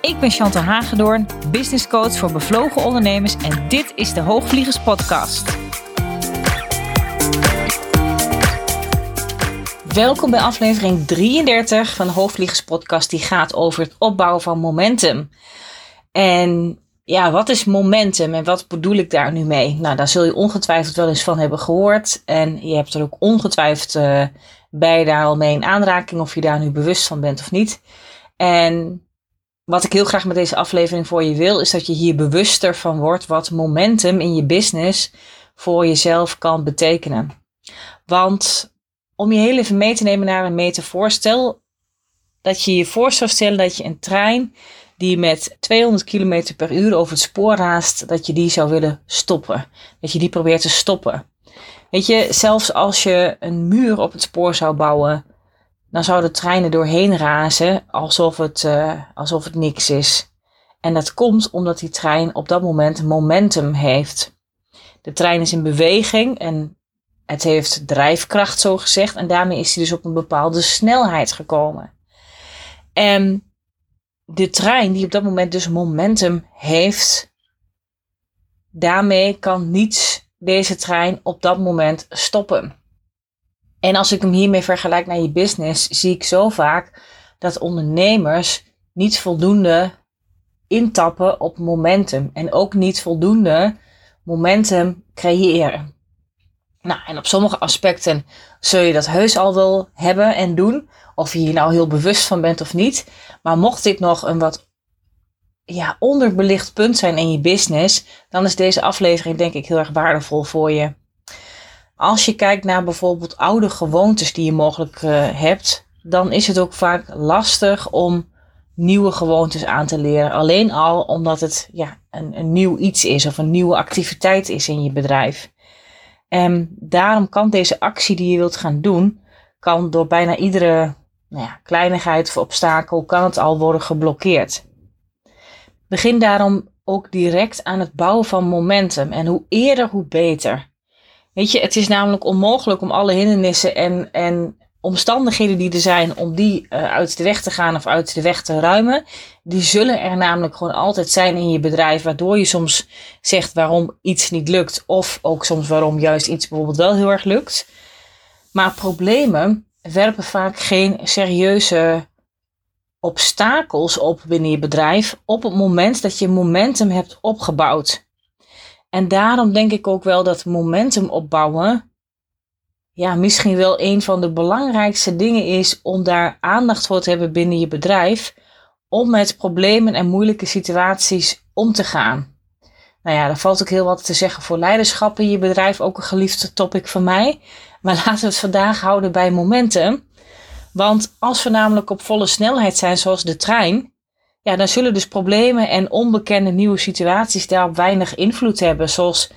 Ik ben Chantal Hagedoorn, business coach voor bevlogen ondernemers en dit is de Hoogvliegers Podcast. Welkom bij aflevering 33 van de Hoogvliegers Podcast, die gaat over het opbouwen van momentum. En ja, wat is momentum en wat bedoel ik daar nu mee? Nou, daar zul je ongetwijfeld wel eens van hebben gehoord. En je hebt er ook ongetwijfeld uh, bij daar al mee in aanraking, of je daar nu bewust van bent of niet. En wat ik heel graag met deze aflevering voor je wil, is dat je hier bewuster van wordt wat momentum in je business voor jezelf kan betekenen. Want om je heel even mee te nemen naar een metafoor, stel dat je je voor zou stellen dat je een trein die met 200 km per uur over het spoor raast, dat je die zou willen stoppen. Dat je die probeert te stoppen. Weet je, zelfs als je een muur op het spoor zou bouwen, dan zouden treinen doorheen razen alsof het, uh, alsof het niks is. En dat komt omdat die trein op dat moment momentum heeft. De trein is in beweging en het heeft drijfkracht, zo gezegd. En daarmee is hij dus op een bepaalde snelheid gekomen. En de trein, die op dat moment dus momentum heeft, daarmee kan niets deze trein op dat moment stoppen. En als ik hem hiermee vergelijk naar je business, zie ik zo vaak dat ondernemers niet voldoende intappen op momentum en ook niet voldoende momentum creëren. Nou, en op sommige aspecten zul je dat heus al wel hebben en doen, of je hier nou heel bewust van bent of niet. Maar mocht dit nog een wat ja, onderbelicht punt zijn in je business, dan is deze aflevering denk ik heel erg waardevol voor je. Als je kijkt naar bijvoorbeeld oude gewoontes die je mogelijk uh, hebt, dan is het ook vaak lastig om nieuwe gewoontes aan te leren. Alleen al omdat het ja, een, een nieuw iets is of een nieuwe activiteit is in je bedrijf. En daarom kan deze actie die je wilt gaan doen, kan door bijna iedere nou ja, kleinigheid of obstakel, kan het al worden geblokkeerd. Begin daarom ook direct aan het bouwen van momentum. En hoe eerder, hoe beter. Weet je, het is namelijk onmogelijk om alle hindernissen en, en omstandigheden die er zijn, om die uh, uit de weg te gaan of uit de weg te ruimen. Die zullen er namelijk gewoon altijd zijn in je bedrijf, waardoor je soms zegt waarom iets niet lukt, of ook soms waarom juist iets bijvoorbeeld wel heel erg lukt. Maar problemen werpen vaak geen serieuze obstakels op binnen je bedrijf op het moment dat je momentum hebt opgebouwd. En daarom denk ik ook wel dat momentum opbouwen, ja, misschien wel een van de belangrijkste dingen is om daar aandacht voor te hebben binnen je bedrijf, om met problemen en moeilijke situaties om te gaan. Nou ja, daar valt ook heel wat te zeggen voor leiderschap in je bedrijf, ook een geliefde topic van mij. Maar laten we het vandaag houden bij momentum. Want als we namelijk op volle snelheid zijn, zoals de trein, ja, dan zullen dus problemen en onbekende nieuwe situaties daarop weinig invloed hebben. Zoals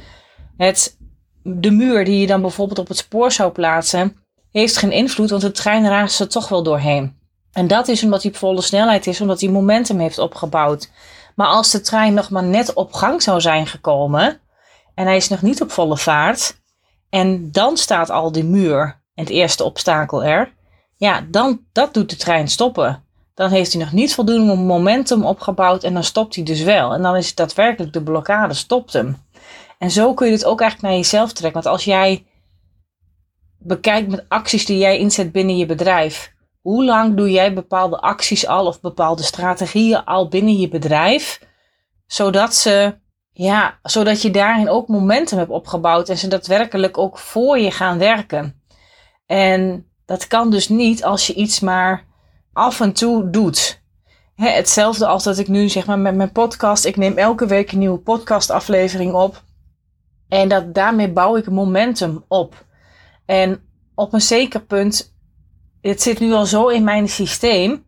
het, de muur die je dan bijvoorbeeld op het spoor zou plaatsen, heeft geen invloed, want de trein raast er toch wel doorheen. En dat is omdat hij op volle snelheid is, omdat hij momentum heeft opgebouwd. Maar als de trein nog maar net op gang zou zijn gekomen en hij is nog niet op volle vaart, en dan staat al die muur en het eerste obstakel er, ja, dan dat doet de trein stoppen. Dan heeft hij nog niet voldoende momentum opgebouwd en dan stopt hij dus wel. En dan is het daadwerkelijk de blokkade stopt hem. En zo kun je het ook eigenlijk naar jezelf trekken. Want als jij bekijkt met acties die jij inzet binnen je bedrijf. Hoe lang doe jij bepaalde acties al of bepaalde strategieën al binnen je bedrijf? Zodat ze ja, zodat je daarin ook momentum hebt opgebouwd en ze daadwerkelijk ook voor je gaan werken. En dat kan dus niet als je iets maar af en toe doet. hetzelfde als dat ik nu zeg maar met mijn podcast. Ik neem elke week een nieuwe podcastaflevering op. En dat, daarmee bouw ik momentum op. En op een zeker punt, het zit nu al zo in mijn systeem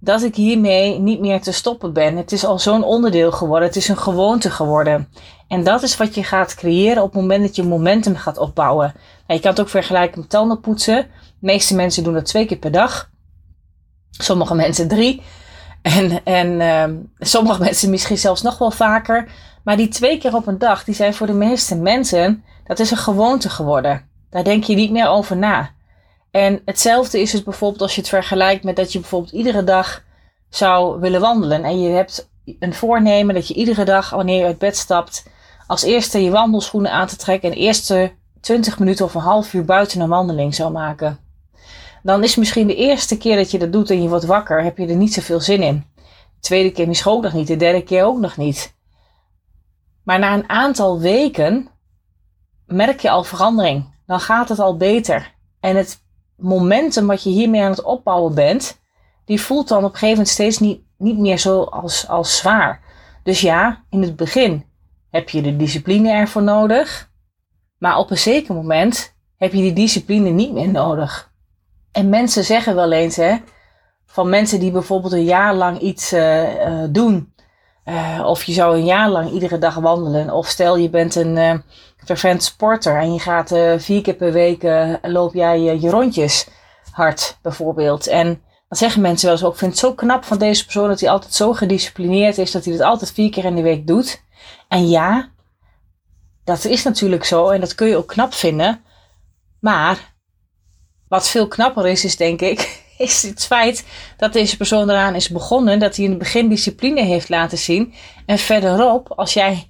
dat ik hiermee niet meer te stoppen ben. Het is al zo'n onderdeel geworden. Het is een gewoonte geworden. En dat is wat je gaat creëren op het moment dat je momentum gaat opbouwen. Nou, je kan het ook vergelijken met tanden poetsen. De meeste mensen doen dat twee keer per dag. Sommige mensen drie. En, en uh, sommige mensen misschien zelfs nog wel vaker. Maar die twee keer op een dag, die zijn voor de meeste mensen, dat is een gewoonte geworden. Daar denk je niet meer over na. En hetzelfde is het bijvoorbeeld als je het vergelijkt met dat je bijvoorbeeld iedere dag zou willen wandelen. En je hebt een voornemen dat je iedere dag, wanneer je uit bed stapt, als eerste je wandelschoenen aan te trekken en eerste 20 minuten of een half uur buiten een wandeling zou maken. Dan is misschien de eerste keer dat je dat doet en je wordt wakker, heb je er niet zoveel zin in. De tweede keer misschien ook nog niet, de derde keer ook nog niet. Maar na een aantal weken merk je al verandering. Dan gaat het al beter. En het momentum wat je hiermee aan het opbouwen bent, die voelt dan op een gegeven moment steeds niet, niet meer zo als, als zwaar. Dus ja, in het begin heb je de discipline ervoor nodig. Maar op een zeker moment heb je die discipline niet meer nodig. En mensen zeggen wel eens, hè, van mensen die bijvoorbeeld een jaar lang iets uh, doen. Uh, of je zou een jaar lang iedere dag wandelen. Of stel je bent een uh, fervent sporter en je gaat vier keer per week loop jij je rondjes hard bijvoorbeeld. En dan zeggen mensen wel eens ook, ik vind het zo knap van deze persoon dat hij altijd zo gedisciplineerd is dat hij het altijd vier keer in de week doet. En ja, dat is natuurlijk zo en dat kun je ook knap vinden. Maar wat veel knapper is, is denk ik, is het feit dat deze persoon eraan is begonnen, dat hij in het begin discipline heeft laten zien. En verderop, als jij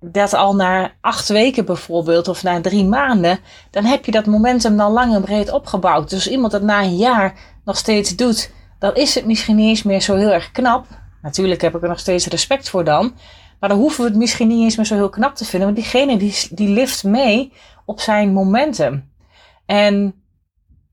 dat al na acht weken bijvoorbeeld, of na drie maanden, dan heb je dat momentum dan lang en breed opgebouwd. Dus iemand dat na een jaar nog steeds doet, dan is het misschien niet eens meer zo heel erg knap. Natuurlijk heb ik er nog steeds respect voor dan. Maar dan hoeven we het misschien niet eens meer zo heel knap te vinden. Want diegene die, die lift mee op zijn momentum. En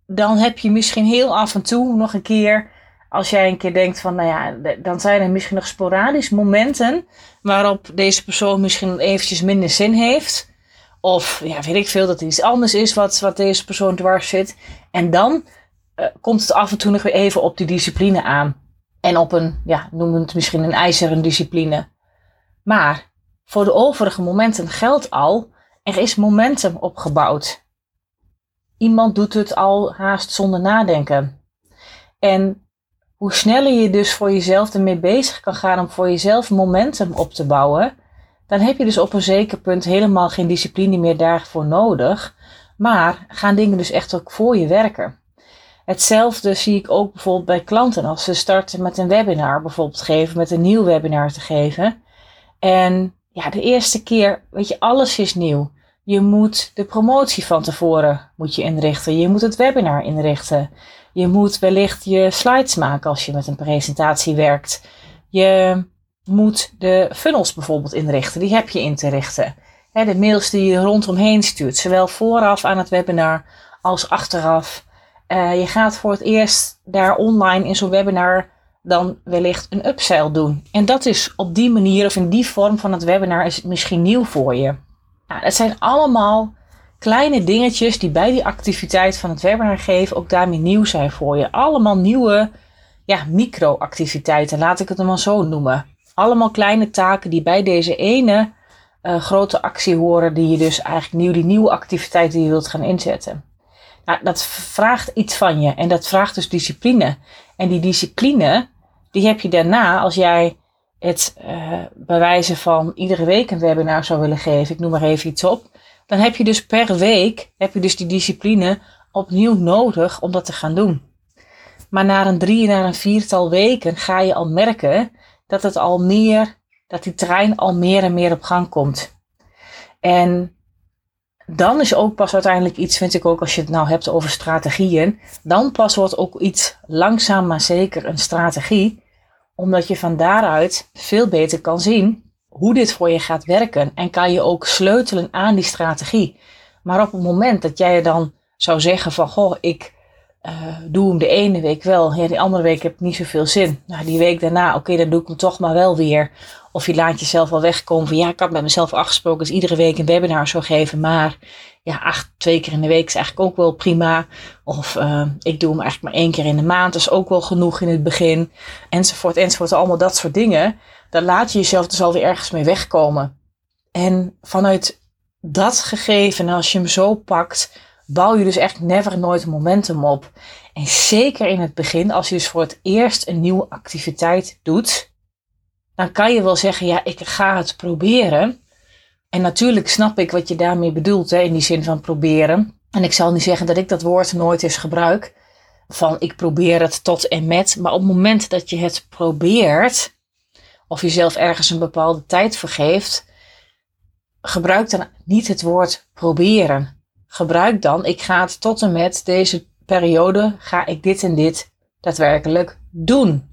dan heb je misschien heel af en toe nog een keer, als jij een keer denkt van, nou ja, dan zijn er misschien nog sporadisch momenten waarop deze persoon misschien eventjes minder zin heeft. Of ja, weet ik veel, dat er iets anders is wat, wat deze persoon dwars zit. En dan uh, komt het af en toe nog weer even op die discipline aan. En op een, ja, noem het misschien een ijzeren discipline. Maar voor de overige momenten geldt al, er is momentum opgebouwd. Iemand doet het al haast zonder nadenken. En hoe sneller je dus voor jezelf ermee bezig kan gaan om voor jezelf momentum op te bouwen, dan heb je dus op een zeker punt helemaal geen discipline meer daarvoor nodig. Maar gaan dingen dus echt ook voor je werken. Hetzelfde zie ik ook bijvoorbeeld bij klanten als ze starten met een webinar bijvoorbeeld geven, met een nieuw webinar te geven. En ja, de eerste keer, weet je, alles is nieuw. Je moet de promotie van tevoren moet je inrichten. Je moet het webinar inrichten. Je moet wellicht je slides maken als je met een presentatie werkt. Je moet de funnels bijvoorbeeld inrichten. Die heb je in te richten. de mails die je rondomheen stuurt, zowel vooraf aan het webinar als achteraf. Uh, je gaat voor het eerst daar online in zo'n webinar dan wellicht een upsell doen. En dat is op die manier of in die vorm van het webinar is het misschien nieuw voor je. Nou, het zijn allemaal kleine dingetjes die bij die activiteit van het webinar geven ook daarmee nieuw zijn voor je. Allemaal nieuwe ja, micro-activiteiten, laat ik het maar zo noemen. Allemaal kleine taken die bij deze ene uh, grote actie horen, die je dus eigenlijk nieuw, die nieuwe activiteit die je wilt gaan inzetten. Nou, dat vraagt iets van je en dat vraagt dus discipline. En die discipline, die heb je daarna als jij het uh, bewijzen van iedere week een webinar zou willen geven, ik noem maar even iets op, dan heb je dus per week, heb je dus die discipline opnieuw nodig om dat te gaan doen. Maar na een drie, na een viertal weken ga je al merken dat het al meer, dat die trein al meer en meer op gang komt. En dan is ook pas uiteindelijk iets, vind ik ook als je het nou hebt over strategieën, dan pas wordt ook iets langzaam maar zeker een strategie omdat je van daaruit veel beter kan zien hoe dit voor je gaat werken. En kan je ook sleutelen aan die strategie. Maar op het moment dat jij dan zou zeggen van, goh, ik uh, doe hem de ene week wel, ja, die andere week heb ik niet zoveel zin. Nou, die week daarna, oké, dan doe ik hem toch maar wel weer. Of je laat jezelf wel wegkomen van ja, ik had met mezelf afgesproken dat iedere week een webinar zou geven. Maar ja, acht, twee keer in de week is eigenlijk ook wel prima. Of uh, ik doe hem eigenlijk maar één keer in de maand, is ook wel genoeg in het begin. Enzovoort, enzovoort, allemaal dat soort dingen. Dan laat je jezelf dus alweer ergens mee wegkomen. En vanuit dat gegeven, als je hem zo pakt, bouw je dus echt never nooit momentum op. En zeker in het begin, als je dus voor het eerst een nieuwe activiteit doet, dan kan je wel zeggen, ja, ik ga het proberen. En natuurlijk snap ik wat je daarmee bedoelt, hè, in die zin van proberen. En ik zal niet zeggen dat ik dat woord nooit eens gebruik, van ik probeer het tot en met. Maar op het moment dat je het probeert, of jezelf ergens een bepaalde tijd vergeeft, gebruik dan niet het woord proberen gebruik dan, ik ga het tot en met deze periode, ga ik dit en dit daadwerkelijk doen.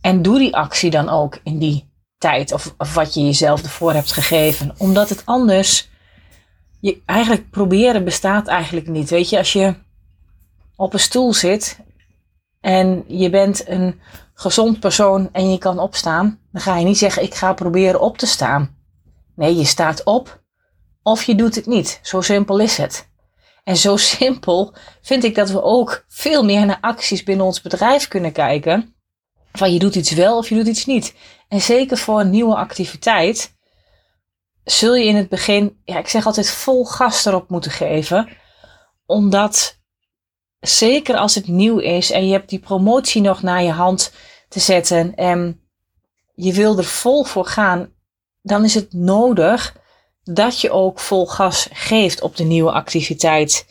En doe die actie dan ook in die tijd of, wat je jezelf ervoor hebt gegeven. Omdat het anders, je, eigenlijk proberen bestaat eigenlijk niet. Weet je, als je op een stoel zit en je bent een gezond persoon en je kan opstaan, dan ga je niet zeggen ik ga proberen op te staan. Nee, je staat op of je doet het niet. Zo simpel is het. En zo simpel vind ik dat we ook veel meer naar acties binnen ons bedrijf kunnen kijken. Van je doet iets wel of je doet iets niet. En zeker voor een nieuwe activiteit zul je in het begin, ja, ik zeg altijd vol gas erop moeten geven. Omdat zeker als het nieuw is en je hebt die promotie nog naar je hand te zetten en je wil er vol voor gaan, dan is het nodig dat je ook vol gas geeft op de nieuwe activiteit.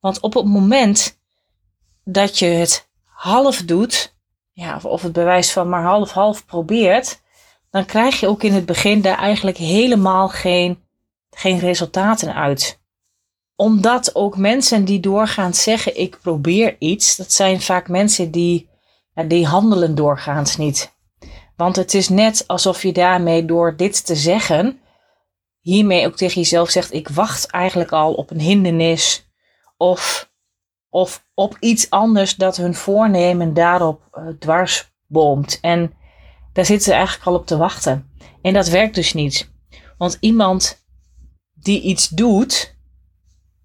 Want op het moment dat je het half doet, ja, of het bewijs van maar half-half probeert, dan krijg je ook in het begin daar eigenlijk helemaal geen, geen resultaten uit. Omdat ook mensen die doorgaans zeggen ik probeer iets, dat zijn vaak mensen die, die handelen doorgaans niet. Want het is net alsof je daarmee door dit te zeggen, hiermee ook tegen jezelf zegt: ik wacht eigenlijk al op een hindernis of, of op iets anders dat hun voornemen daarop uh, dwars boomt. En daar zitten ze eigenlijk al op te wachten. En dat werkt dus niet. Want iemand die iets doet,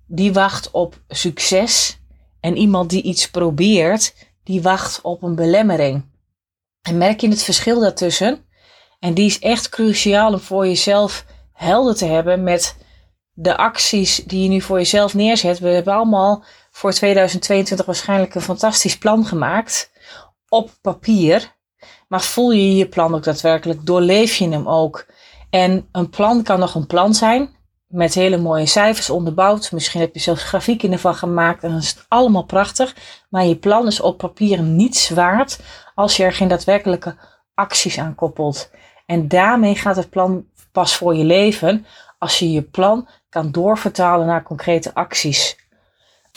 die wacht op succes. En iemand die iets probeert, die wacht op een belemmering. En merk je het verschil daartussen? En die is echt cruciaal om voor jezelf helder te hebben met de acties die je nu voor jezelf neerzet. We hebben allemaal voor 2022 waarschijnlijk een fantastisch plan gemaakt op papier. Maar voel je je plan ook daadwerkelijk? Doorleef je hem ook? En een plan kan nog een plan zijn. Met hele mooie cijfers onderbouwd. Misschien heb je zelfs grafieken ervan gemaakt. En dan is het allemaal prachtig. Maar je plan is op papier niets waard. Als je er geen daadwerkelijke acties aan koppelt. En daarmee gaat het plan pas voor je leven als je je plan kan doorvertalen naar concrete acties.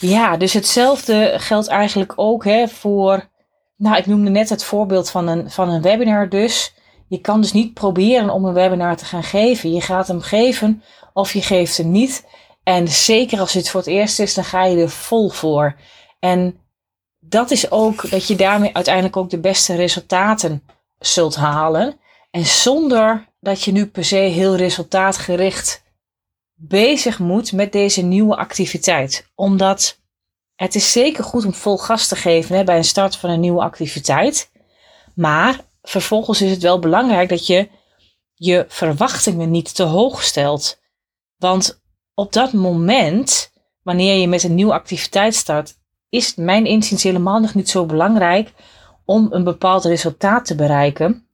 Ja, dus hetzelfde geldt eigenlijk ook hè, voor, nou ik noemde net het voorbeeld van een, van een webinar dus. Je kan dus niet proberen om een webinar te gaan geven. Je gaat hem geven of je geeft hem niet. En zeker als het voor het eerst is, dan ga je er vol voor. En dat is ook dat je daarmee uiteindelijk ook de beste resultaten zult halen. En zonder dat je nu per se heel resultaatgericht bezig moet met deze nieuwe activiteit. Omdat het is zeker goed om vol gas te geven hè, bij een start van een nieuwe activiteit. Maar vervolgens is het wel belangrijk dat je je verwachtingen niet te hoog stelt. Want op dat moment, wanneer je met een nieuwe activiteit start, is mijn inziens helemaal nog niet zo belangrijk om een bepaald resultaat te bereiken.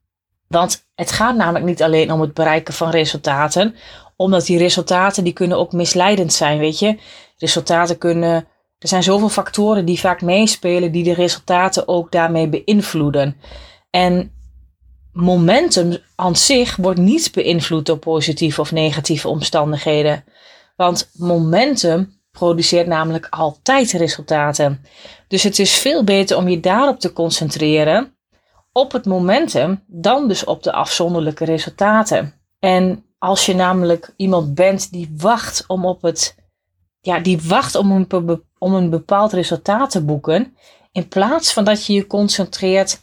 Want het gaat namelijk niet alleen om het bereiken van resultaten, omdat die resultaten die kunnen ook misleidend zijn, weet je. Resultaten kunnen, er zijn zoveel factoren die vaak meespelen die de resultaten ook daarmee beïnvloeden. En momentum aan zich wordt niet beïnvloed door positieve of negatieve omstandigheden. Want momentum produceert namelijk altijd resultaten. Dus het is veel beter om je daarop te concentreren op het momentum dan dus op de afzonderlijke resultaten. En als je namelijk iemand bent die wacht om op het, ja, die wacht om een, om een bepaald resultaat te boeken, In plaats van dat je je concentreert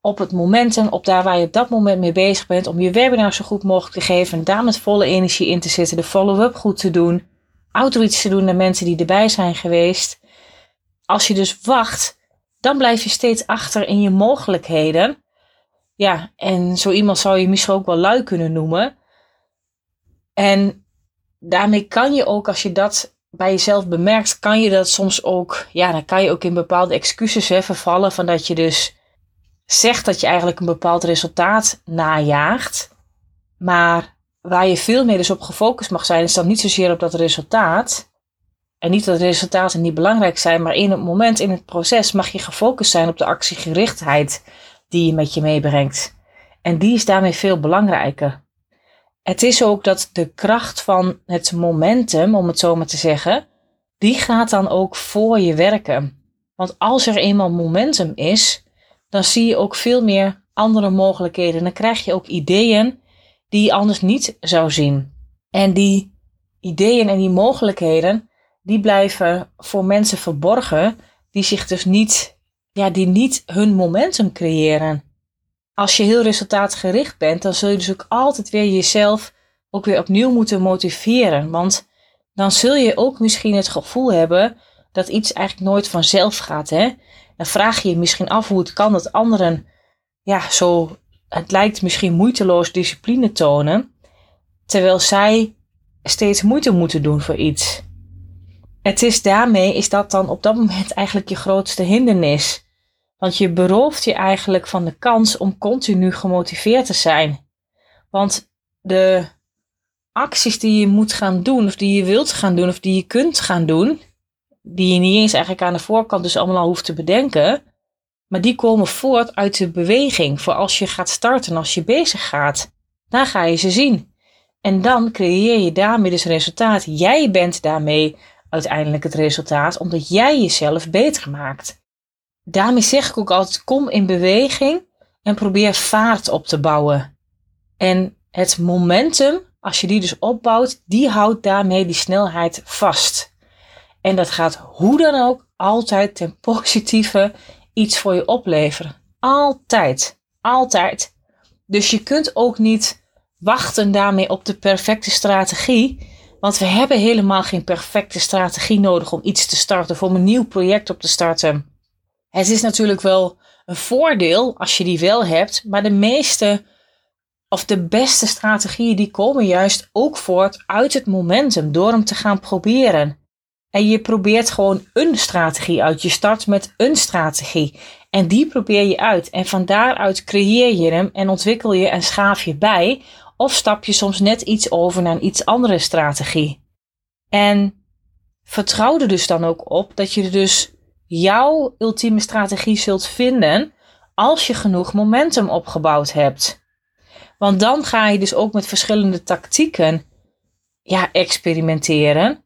op het momentum, op daar waar je op dat moment mee bezig bent, om je webinar zo goed mogelijk te geven en daar met volle energie in te zitten, de follow-up goed te doen, outreach te doen naar mensen die erbij zijn geweest. Als je dus wacht, dan blijf je steeds achter in je mogelijkheden. Ja, en zo iemand zou je misschien ook wel lui kunnen noemen. En daarmee kan je ook, als je dat bij jezelf bemerkt, kan je dat soms ook, ja, dan kan je ook in bepaalde excuses vervallen van dat je dus zegt dat je eigenlijk een bepaald resultaat najaagt. Maar waar je veel meer dus op gefocust mag zijn, is dan niet zozeer op dat resultaat. En niet dat resultaten niet belangrijk zijn, maar in het moment, in het proces, mag je gefocust zijn op de actiegerichtheid die je met je meebrengt. En die is daarmee veel belangrijker. Het is ook dat de kracht van het momentum, om het zo maar te zeggen, die gaat dan ook voor je werken. Want als er eenmaal momentum is, dan zie je ook veel meer andere mogelijkheden. Dan krijg je ook ideeën die je anders niet zou zien. En die ideeën en die mogelijkheden, die blijven voor mensen verborgen, die zich dus niet, ja, die niet hun momentum creëren. Als je heel resultaatgericht bent, dan zul je dus ook altijd weer jezelf ook weer opnieuw moeten motiveren. Want dan zul je ook misschien het gevoel hebben dat iets eigenlijk nooit vanzelf gaat. Hè? Dan vraag je je misschien af hoe het kan dat anderen, ja, zo, het lijkt misschien moeiteloos discipline tonen, terwijl zij steeds moeite moeten doen voor iets. Het is daarmee, is dat dan op dat moment eigenlijk je grootste hindernis. Want je berooft je eigenlijk van de kans om continu gemotiveerd te zijn. Want de acties die je moet gaan doen, of die je wilt gaan doen, of die je kunt gaan doen, die je niet eens eigenlijk aan de voorkant dus allemaal al hoeft te bedenken, maar die komen voort uit de beweging voor als je gaat starten, als je bezig gaat. Dan ga je ze zien. En dan creëer je daarmee dus resultaat. Jij bent daarmee uiteindelijk het resultaat, omdat jij jezelf beter maakt. Daarmee zeg ik ook altijd: kom in beweging en probeer vaart op te bouwen. En het momentum, als je die dus opbouwt, die houdt daarmee die snelheid vast. En dat gaat hoe dan ook altijd ten positieve iets voor je opleveren. Altijd. Altijd. Dus je kunt ook niet wachten daarmee op de perfecte strategie. Want we hebben helemaal geen perfecte strategie nodig om iets te starten, of om een nieuw project op te starten. Het is natuurlijk wel een voordeel als je die wel hebt, maar de meeste of de beste strategieën die komen juist ook voort uit het momentum door hem te gaan proberen. En je probeert gewoon een strategie uit. Je start met een strategie. En die probeer je uit. En van daaruit creëer je hem en ontwikkel je en schaaf je bij. Of stap je soms net iets over naar een iets andere strategie. En vertrouw er dus dan ook op dat je dus jouw ultieme strategie zult vinden als je genoeg momentum opgebouwd hebt. Want dan ga je dus ook met verschillende tactieken ja, experimenteren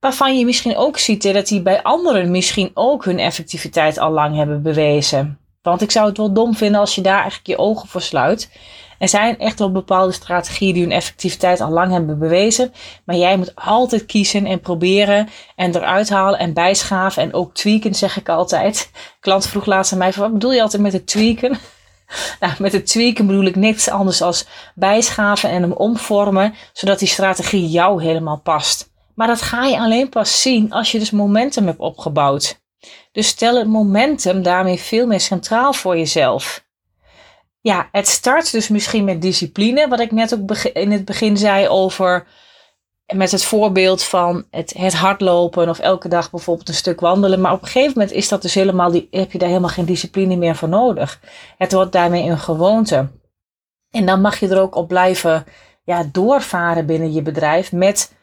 waarvan je misschien ook ziet dat die bij anderen misschien ook hun effectiviteit al lang hebben bewezen. Want ik zou het wel dom vinden als je daar eigenlijk je ogen voor sluit. Er zijn echt wel bepaalde strategieën die hun effectiviteit al lang hebben bewezen. Maar jij moet altijd kiezen en proberen en eruit halen en bijschaven en ook tweaken, zeg ik altijd. klant vroeg laatst aan mij: wat bedoel je altijd met het tweaken? Nou, met het tweaken bedoel ik niks anders als bijschaven en hem omvormen, zodat die strategie jou helemaal past. Maar dat ga je alleen pas zien als je dus momentum hebt opgebouwd. Dus stel het momentum daarmee veel meer centraal voor jezelf. Ja, het start dus misschien met discipline, wat ik net ook in het begin zei over met het voorbeeld van het, het hardlopen of elke dag bijvoorbeeld een stuk wandelen. Maar op een gegeven moment is dat dus helemaal die, heb je daar helemaal geen discipline meer voor nodig. Het wordt daarmee een gewoonte. En dan mag je er ook op blijven ja, doorvaren binnen je bedrijf met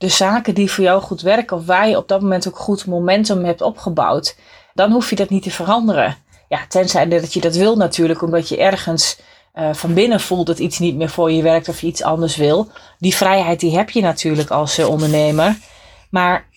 de zaken die voor jou goed werken of waar je op dat moment ook goed momentum hebt opgebouwd, dan hoef je dat niet te veranderen. Ja, tenzij dat je dat wil natuurlijk, omdat je ergens uh, van binnen voelt dat iets niet meer voor je werkt of je iets anders wil. Die vrijheid die heb je natuurlijk als uh, ondernemer. Maar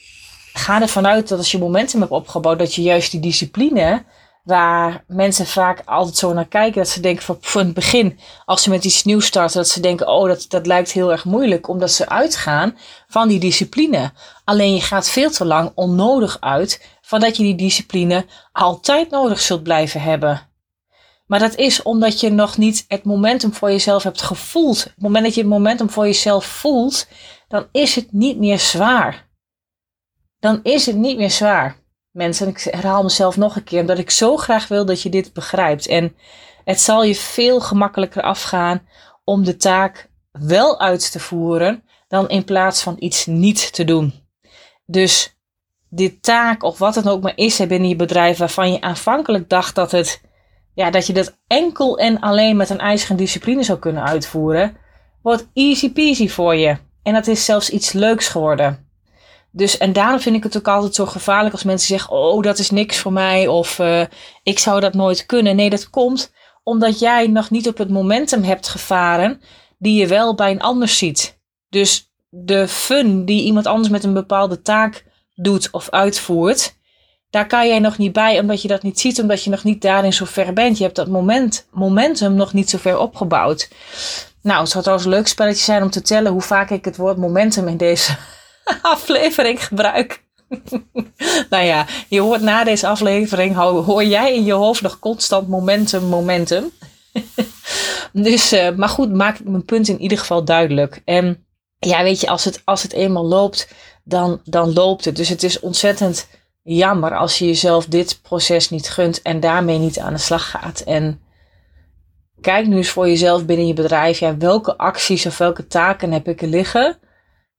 ga ervan uit dat als je momentum hebt opgebouwd, dat je juist die discipline Waar mensen vaak altijd zo naar kijken. Dat ze denken van, het begin, als ze met iets nieuws starten, dat ze denken, oh, dat, dat lijkt heel erg moeilijk. Omdat ze uitgaan van die discipline. Alleen je gaat veel te lang onnodig uit van dat je die discipline altijd nodig zult blijven hebben. Maar dat is omdat je nog niet het momentum voor jezelf hebt gevoeld. Op het moment dat je het momentum voor jezelf voelt, dan is het niet meer zwaar. Dan is het niet meer zwaar. Mensen, ik herhaal mezelf nog een keer, omdat ik zo graag wil dat je dit begrijpt. En het zal je veel gemakkelijker afgaan om de taak wel uit te voeren, dan in plaats van iets niet te doen. Dus dit taak, of wat het ook maar is binnen je bedrijf, waarvan je aanvankelijk dacht dat het ja, dat je dat enkel en alleen met een ijzeren discipline zou kunnen uitvoeren, wordt easy peasy voor je. En dat is zelfs iets leuks geworden. Dus, en daarom vind ik het ook altijd zo gevaarlijk als mensen zeggen: Oh, dat is niks voor mij. Of uh, ik zou dat nooit kunnen. Nee, dat komt omdat jij nog niet op het momentum hebt gevaren die je wel bij een ander ziet. Dus de fun die iemand anders met een bepaalde taak doet of uitvoert, daar kan jij nog niet bij, omdat je dat niet ziet, omdat je nog niet daarin zo ver bent. Je hebt dat moment, momentum nog niet zo ver opgebouwd. Nou, het zou trouwens een leuk spelletje zijn om te tellen hoe vaak ik het woord momentum in deze aflevering gebruik. nou ja, je hoort na deze aflevering, hoor jij in je hoofd nog constant momentum, momentum. dus, uh, maar goed, maak ik mijn punt in ieder geval duidelijk. En ja, weet je, als het, als het eenmaal loopt, dan, dan loopt het. Dus het is ontzettend jammer als je jezelf dit proces niet gunt en daarmee niet aan de slag gaat. En kijk nu eens voor jezelf binnen je bedrijf, ja, welke acties of welke taken heb ik er liggen,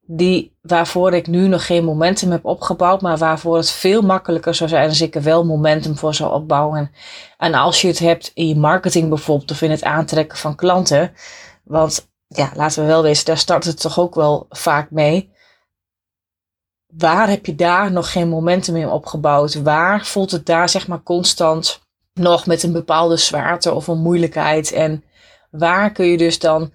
die, waarvoor ik nu nog geen momentum heb opgebouwd, maar waarvoor het veel makkelijker zou zijn als ik er wel momentum voor zou opbouwen. En als je het hebt in je marketing bijvoorbeeld, of in het aantrekken van klanten, want ja, laten we wel wezen, daar start het toch ook wel vaak mee waar heb je daar nog geen momentum in opgebouwd? Waar voelt het daar zeg maar constant nog met een bepaalde zwaarte of een moeilijkheid? En waar kun je dus dan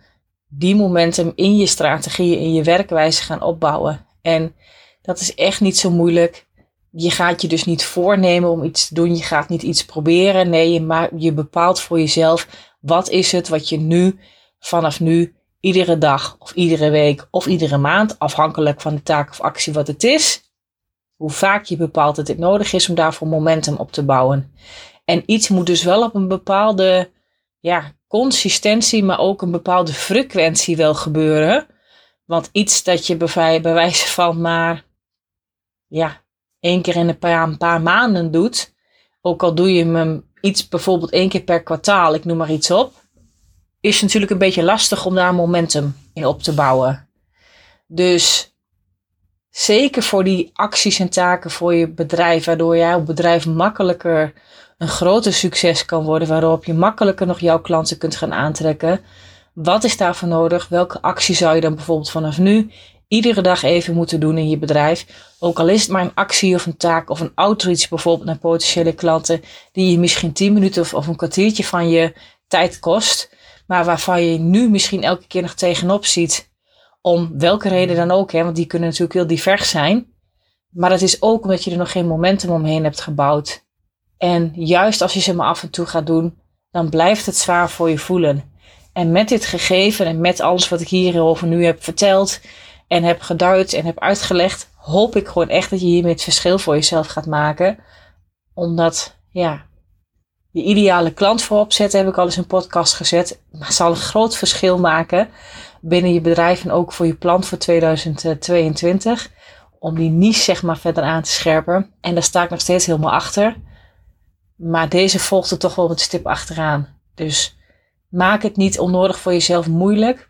die momentum in je strategieën, in je werkwijze gaan opbouwen? En dat is echt niet zo moeilijk. Je gaat je dus niet voornemen om iets te doen. Je gaat niet iets proberen. Nee, je, je bepaalt voor jezelf wat is het wat je nu, vanaf nu, iedere dag of iedere week of iedere maand, afhankelijk van de taak of actie wat het is, hoe vaak je bepaalt dat dit nodig is om daarvoor momentum op te bouwen. En iets moet dus wel op een bepaalde ja, consistentie, maar ook een bepaalde frequentie wel gebeuren. Want iets dat je bij, wijze van maar ja, één keer in een paar, een paar maanden doet, ook al doe je hem iets bijvoorbeeld één keer per kwartaal, ik noem maar iets op, is natuurlijk een beetje lastig om daar momentum in op te bouwen. Dus zeker voor die acties en taken voor je bedrijf, waardoor jouw bedrijf makkelijker een groter succes kan worden, waarop je makkelijker nog jouw klanten kunt gaan aantrekken. Wat is daarvoor nodig? Welke actie zou je dan bijvoorbeeld vanaf nu iedere dag even moeten doen in je bedrijf? Ook al is het maar een actie of een taak of een outreach bijvoorbeeld naar potentiële klanten, die je misschien 10 minuten of, of een kwartiertje van je tijd kost maar waarvan je nu misschien elke keer nog tegenop ziet, om welke reden dan ook, hè, want die kunnen natuurlijk heel divers zijn. Maar dat is ook omdat je er nog geen momentum omheen hebt gebouwd. En juist als je ze maar af en toe gaat doen, dan blijft het zwaar voor je voelen. En met dit gegeven en met alles wat ik hierover nu heb verteld en heb geduid en heb uitgelegd, hoop ik gewoon echt dat je hiermee het verschil voor jezelf gaat maken. Omdat, ja, je ideale klant voorop zetten, heb ik al eens een podcast gezet. Zal een groot verschil maken binnen je bedrijf en ook voor je plan voor 2022. Om die niche zeg maar verder aan te scherpen. En daar sta ik nog steeds helemaal achter. Maar deze volgt er toch wel met stip achteraan. Dus maak het niet onnodig voor jezelf moeilijk.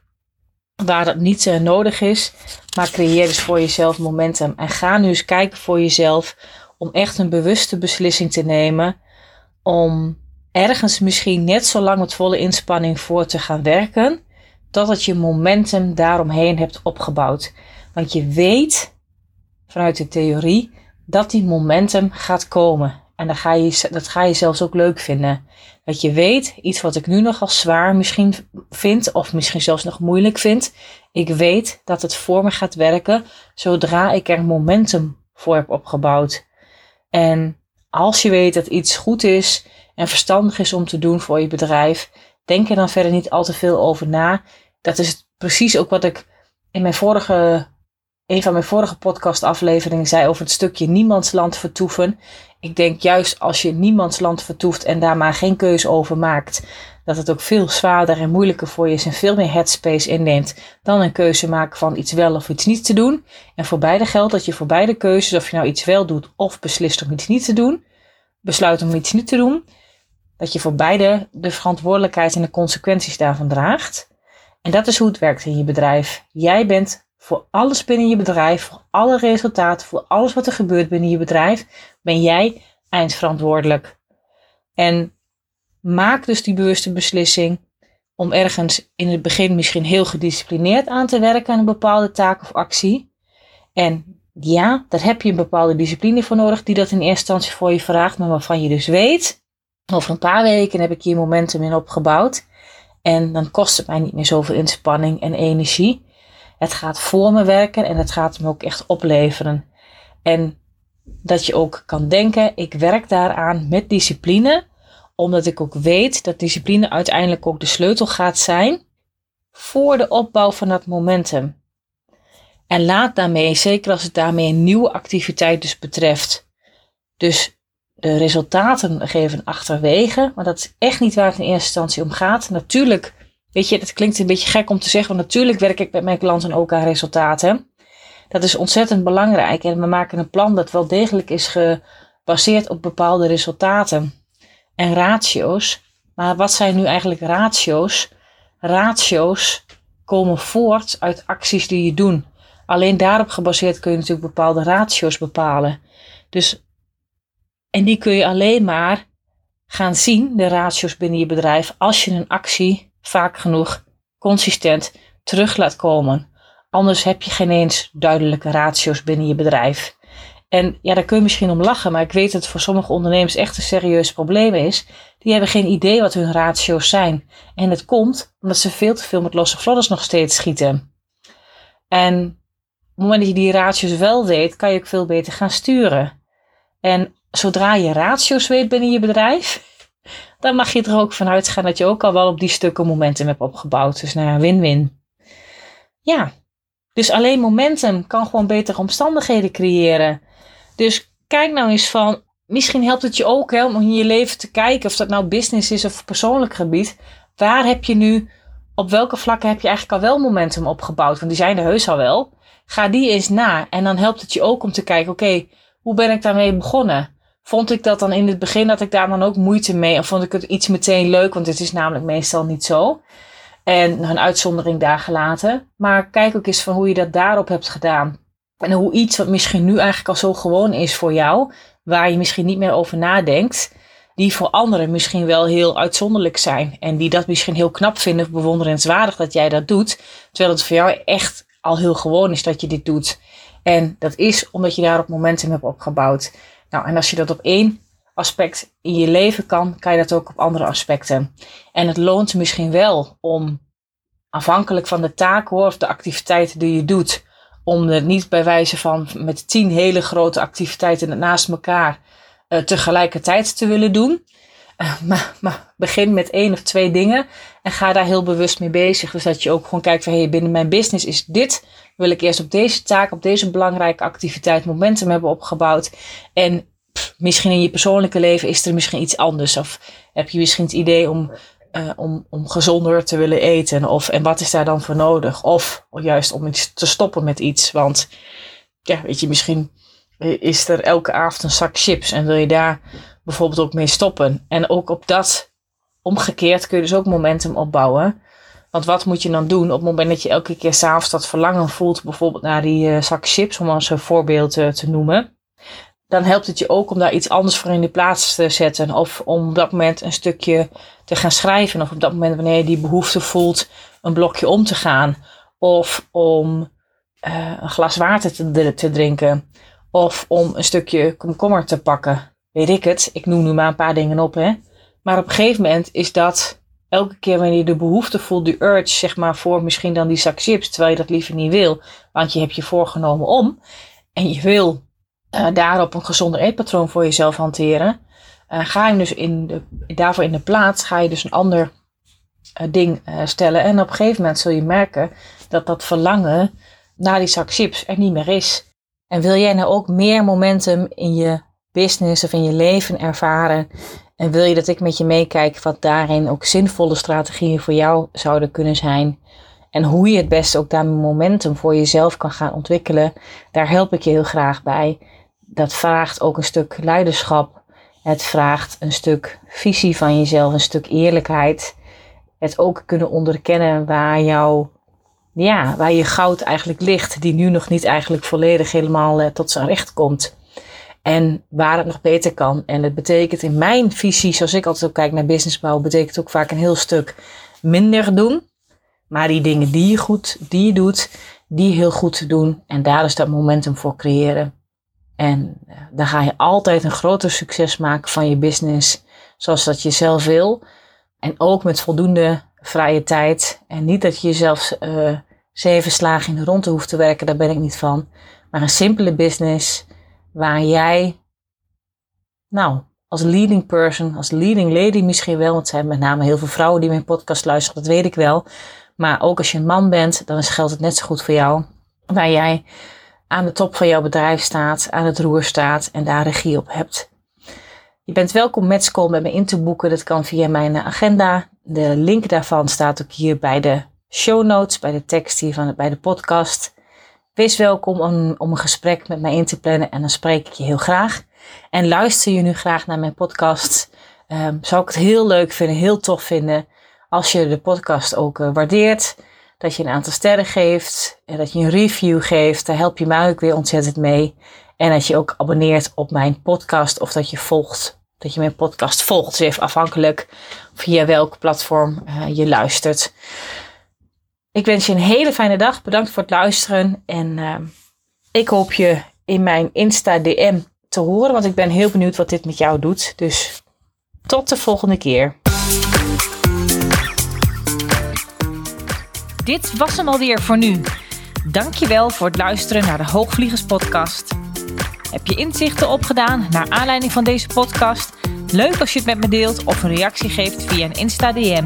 Waar dat niet uh, nodig is. Maar creëer dus voor jezelf momentum. En ga nu eens kijken voor jezelf. Om echt een bewuste beslissing te nemen om ergens misschien net zo lang met volle inspanning voor te gaan werken, totdat je momentum daaromheen hebt opgebouwd. Want je weet vanuit de theorie dat die momentum gaat komen. En dat ga, je, dat ga je zelfs ook leuk vinden. Dat je weet, iets wat ik nu nogal zwaar misschien vind, of misschien zelfs nog moeilijk vind. Ik weet dat het voor me gaat werken zodra ik er momentum voor heb opgebouwd. En als je weet dat iets goed is en verstandig is om te doen voor je bedrijf, denk er dan verder niet al te veel over na. Dat is precies ook wat ik in mijn vorige, een van mijn vorige podcastafleveringen zei over het stukje niemandsland vertoeven. Ik denk juist als je niemandsland vertoeft en daar maar geen keuze over maakt, dat het ook veel zwaarder en moeilijker voor je is en veel meer headspace inneemt dan een keuze maken van iets wel of iets niet te doen. En voor beide geldt dat je voor beide keuzes, of je nou iets wel doet of beslist om iets niet te doen, besluit om iets niet te doen, dat je voor beide de verantwoordelijkheid en de consequenties daarvan draagt. En dat is hoe het werkt in je bedrijf. Jij bent voor alles binnen je bedrijf, voor alle resultaten, voor alles wat er gebeurt binnen je bedrijf, ben jij eindverantwoordelijk. En maak dus die bewuste beslissing om ergens in het begin misschien heel gedisciplineerd aan te werken aan een bepaalde taak of actie. En ja, daar heb je een bepaalde discipline voor nodig die dat in eerste instantie voor je vraagt, maar waarvan je dus weet, over een paar weken heb ik hier momentum in opgebouwd. En dan kost het mij niet meer zoveel inspanning en energie. Het gaat voor me werken en het gaat me ook echt opleveren. En dat je ook kan denken, ik werk daaraan met discipline, omdat ik ook weet dat discipline uiteindelijk ook de sleutel gaat zijn voor de opbouw van dat momentum. En laat daarmee, zeker als het daarmee een nieuwe activiteit dus betreft, dus de resultaten geven achterwege, maar dat is echt niet waar het in eerste instantie om gaat. Natuurlijk, weet je, dat klinkt een beetje gek om te zeggen, want natuurlijk werk ik met mijn klanten ook aan resultaten. Dat is ontzettend belangrijk en we maken een plan dat wel degelijk is gebaseerd op bepaalde resultaten en ratio's. Maar wat zijn nu eigenlijk ratio's? Ratio's komen voort uit acties die je doet. Alleen daarop gebaseerd kun je natuurlijk bepaalde ratio's bepalen. Dus en die kun je alleen maar gaan zien, de ratio's binnen je bedrijf, als je een actie vaak genoeg consistent terug laat komen. Anders heb je geen eens duidelijke ratio's binnen je bedrijf. En ja, daar kun je misschien om lachen, maar ik weet dat het voor sommige ondernemers echt een serieus probleem is. Die hebben geen idee wat hun ratio's zijn. En het komt omdat ze veel te veel met losse vlodders nog steeds schieten. En op het moment dat je die ratio's wel weet, kan je ook veel beter gaan sturen. En zodra je ratio's weet binnen je bedrijf, dan mag je er ook vanuit gaan dat je ook al wel op die stukken momentum hebt opgebouwd. Dus nou ja, win-win. Ja, dus alleen momentum kan gewoon betere omstandigheden creëren. Dus kijk nou eens van, misschien helpt het je ook hè, om in je leven te kijken, of dat nou business is of persoonlijk gebied. Waar heb je nu, op welke vlakken heb je eigenlijk al wel momentum opgebouwd? Want die zijn er heus al wel. Ga die eens na. En dan helpt het je ook om te kijken, oké, hoe ben ik daarmee begonnen? Vond ik dat dan in het begin dat ik daar dan ook moeite mee. Of vond ik het iets meteen leuk, want het is namelijk meestal niet zo. En een uitzondering daar gelaten. Maar kijk ook eens van hoe je dat daarop hebt gedaan. En hoe iets wat misschien nu eigenlijk al zo gewoon is voor jou, waar je misschien niet meer over nadenkt, die voor anderen misschien wel heel uitzonderlijk zijn. En die dat misschien heel knap vinden of bewonderenswaardig dat jij dat doet. Terwijl het voor jou echt al heel gewoon is dat je dit doet. En dat is omdat je daar op momentum hebt opgebouwd. Nou, en als je dat op één aspect in je leven kan, kan je dat ook op andere aspecten. En het loont misschien wel om, afhankelijk van de taak hoor, of de activiteiten die je doet, om het niet bij wijze van met tien hele grote activiteiten naast elkaar uh, tegelijkertijd te willen doen. Uh, maar, maar, begin met één of twee dingen en ga daar heel bewust mee bezig. Dus dat je ook gewoon kijkt van hey, binnen mijn business is dit wil ik eerst op deze taak, op deze belangrijke activiteit momentum hebben opgebouwd. En misschien in je persoonlijke leven is er misschien iets anders. Of heb je misschien het idee om, uh, om, om gezonder te willen eten? Of, en wat is daar dan voor nodig? Of juist om iets te stoppen met iets. Want ja, weet je, misschien is er elke avond een zak chips en wil je daar bijvoorbeeld ook mee stoppen. En ook op dat omgekeerd kun je dus ook momentum opbouwen. Want wat moet je dan doen op het moment dat je elke keer s'avonds dat verlangen voelt, bijvoorbeeld naar die uh, zak chips, om als een voorbeeld uh, te noemen. Dan helpt het je ook om daar iets anders voor in de plaats te zetten. Of om op dat moment een stukje te gaan schrijven. Of op dat moment wanneer je die behoefte voelt, een blokje om te gaan. Of om uh, een glas water te, te drinken. Of om een stukje komkommer te pakken. Weet ik het. Ik noem nu maar een paar dingen op. Hè. Maar op een gegeven moment is dat elke keer wanneer je de behoefte voelt, die urge, zeg maar, voor misschien dan die zak chips, terwijl je dat liever niet wil, want je hebt je voorgenomen om en je wil uh, daarop een gezonder eetpatroon voor jezelf hanteren. Uh, ga je dus in de, daarvoor in de plaats, ga je dus een ander uh, ding stellen. En op een gegeven moment zul je merken dat dat verlangen naar die zak chips er niet meer is. En wil jij nou ook meer momentum in je business of in je leven ervaren? En wil je dat ik met je meekijk wat daarin ook zinvolle strategieën voor jou zouden kunnen zijn? En hoe je het beste ook daar momentum voor jezelf kan gaan ontwikkelen, daar help ik je heel graag bij. Dat vraagt ook een stuk leiderschap. Het vraagt een stuk visie van jezelf, een stuk eerlijkheid. Het ook kunnen onderkennen waar jouw ja, waar je goud eigenlijk ligt, die nu nog niet eigenlijk volledig helemaal uh, tot zijn recht komt. En waar het nog beter kan. En het betekent in mijn visie, zoals ik altijd ook kijk naar businessbouw, betekent ook vaak een heel stuk minder doen. Maar die dingen die je goed, die je doet, die heel goed doen. En daar is dat momentum voor creëren. En uh, dan ga je altijd een groter succes maken van je business, zoals dat je zelf wil. En ook met voldoende vrije tijd. En niet dat je jezelf uh, zeven slagen in de ronde hoeft te werken, daar ben ik niet van. Maar een simpele business waar jij, nou, als leading person, als leading lady misschien wel, want het zijn met name heel veel vrouwen die mijn podcast luisteren, dat weet ik wel. Maar ook als je een man bent, dan geldt het net zo goed voor jou. Waar jij aan de top van jouw bedrijf staat, aan het roer staat en daar regie op hebt. Je bent welkom met school met me in te boeken. Dat kan via mijn agenda. De link daarvan staat ook hier bij de show notes, bij de tekst hier van, bij de podcast. Wees welkom om, om een gesprek met mij in te plannen en dan spreek ik je heel graag. En luister je nu graag naar mijn podcast, um, zou ik het heel leuk vinden, heel tof vinden als je de podcast ook uh, waardeert. Dat je een aantal sterren geeft en dat je een review geeft. Daar help je mij ook weer ontzettend mee. En dat je ook abonneert op mijn podcast of dat je volgt. Dat je mijn podcast volgt. Dus even afhankelijk via welk platform uh, je luistert. Ik wens je een hele fijne dag. Bedankt voor het luisteren. En uh, ik hoop je in mijn Insta DM te horen. Want ik ben heel benieuwd wat dit met jou doet. Dus tot de volgende keer. Dit was hem alweer voor nu. Dankjewel voor het luisteren naar de Hoogvliegers podcast. Heb je inzichten opgedaan naar aanleiding van deze podcast? Leuk als je het met me deelt of een reactie geeft via een Insta DM.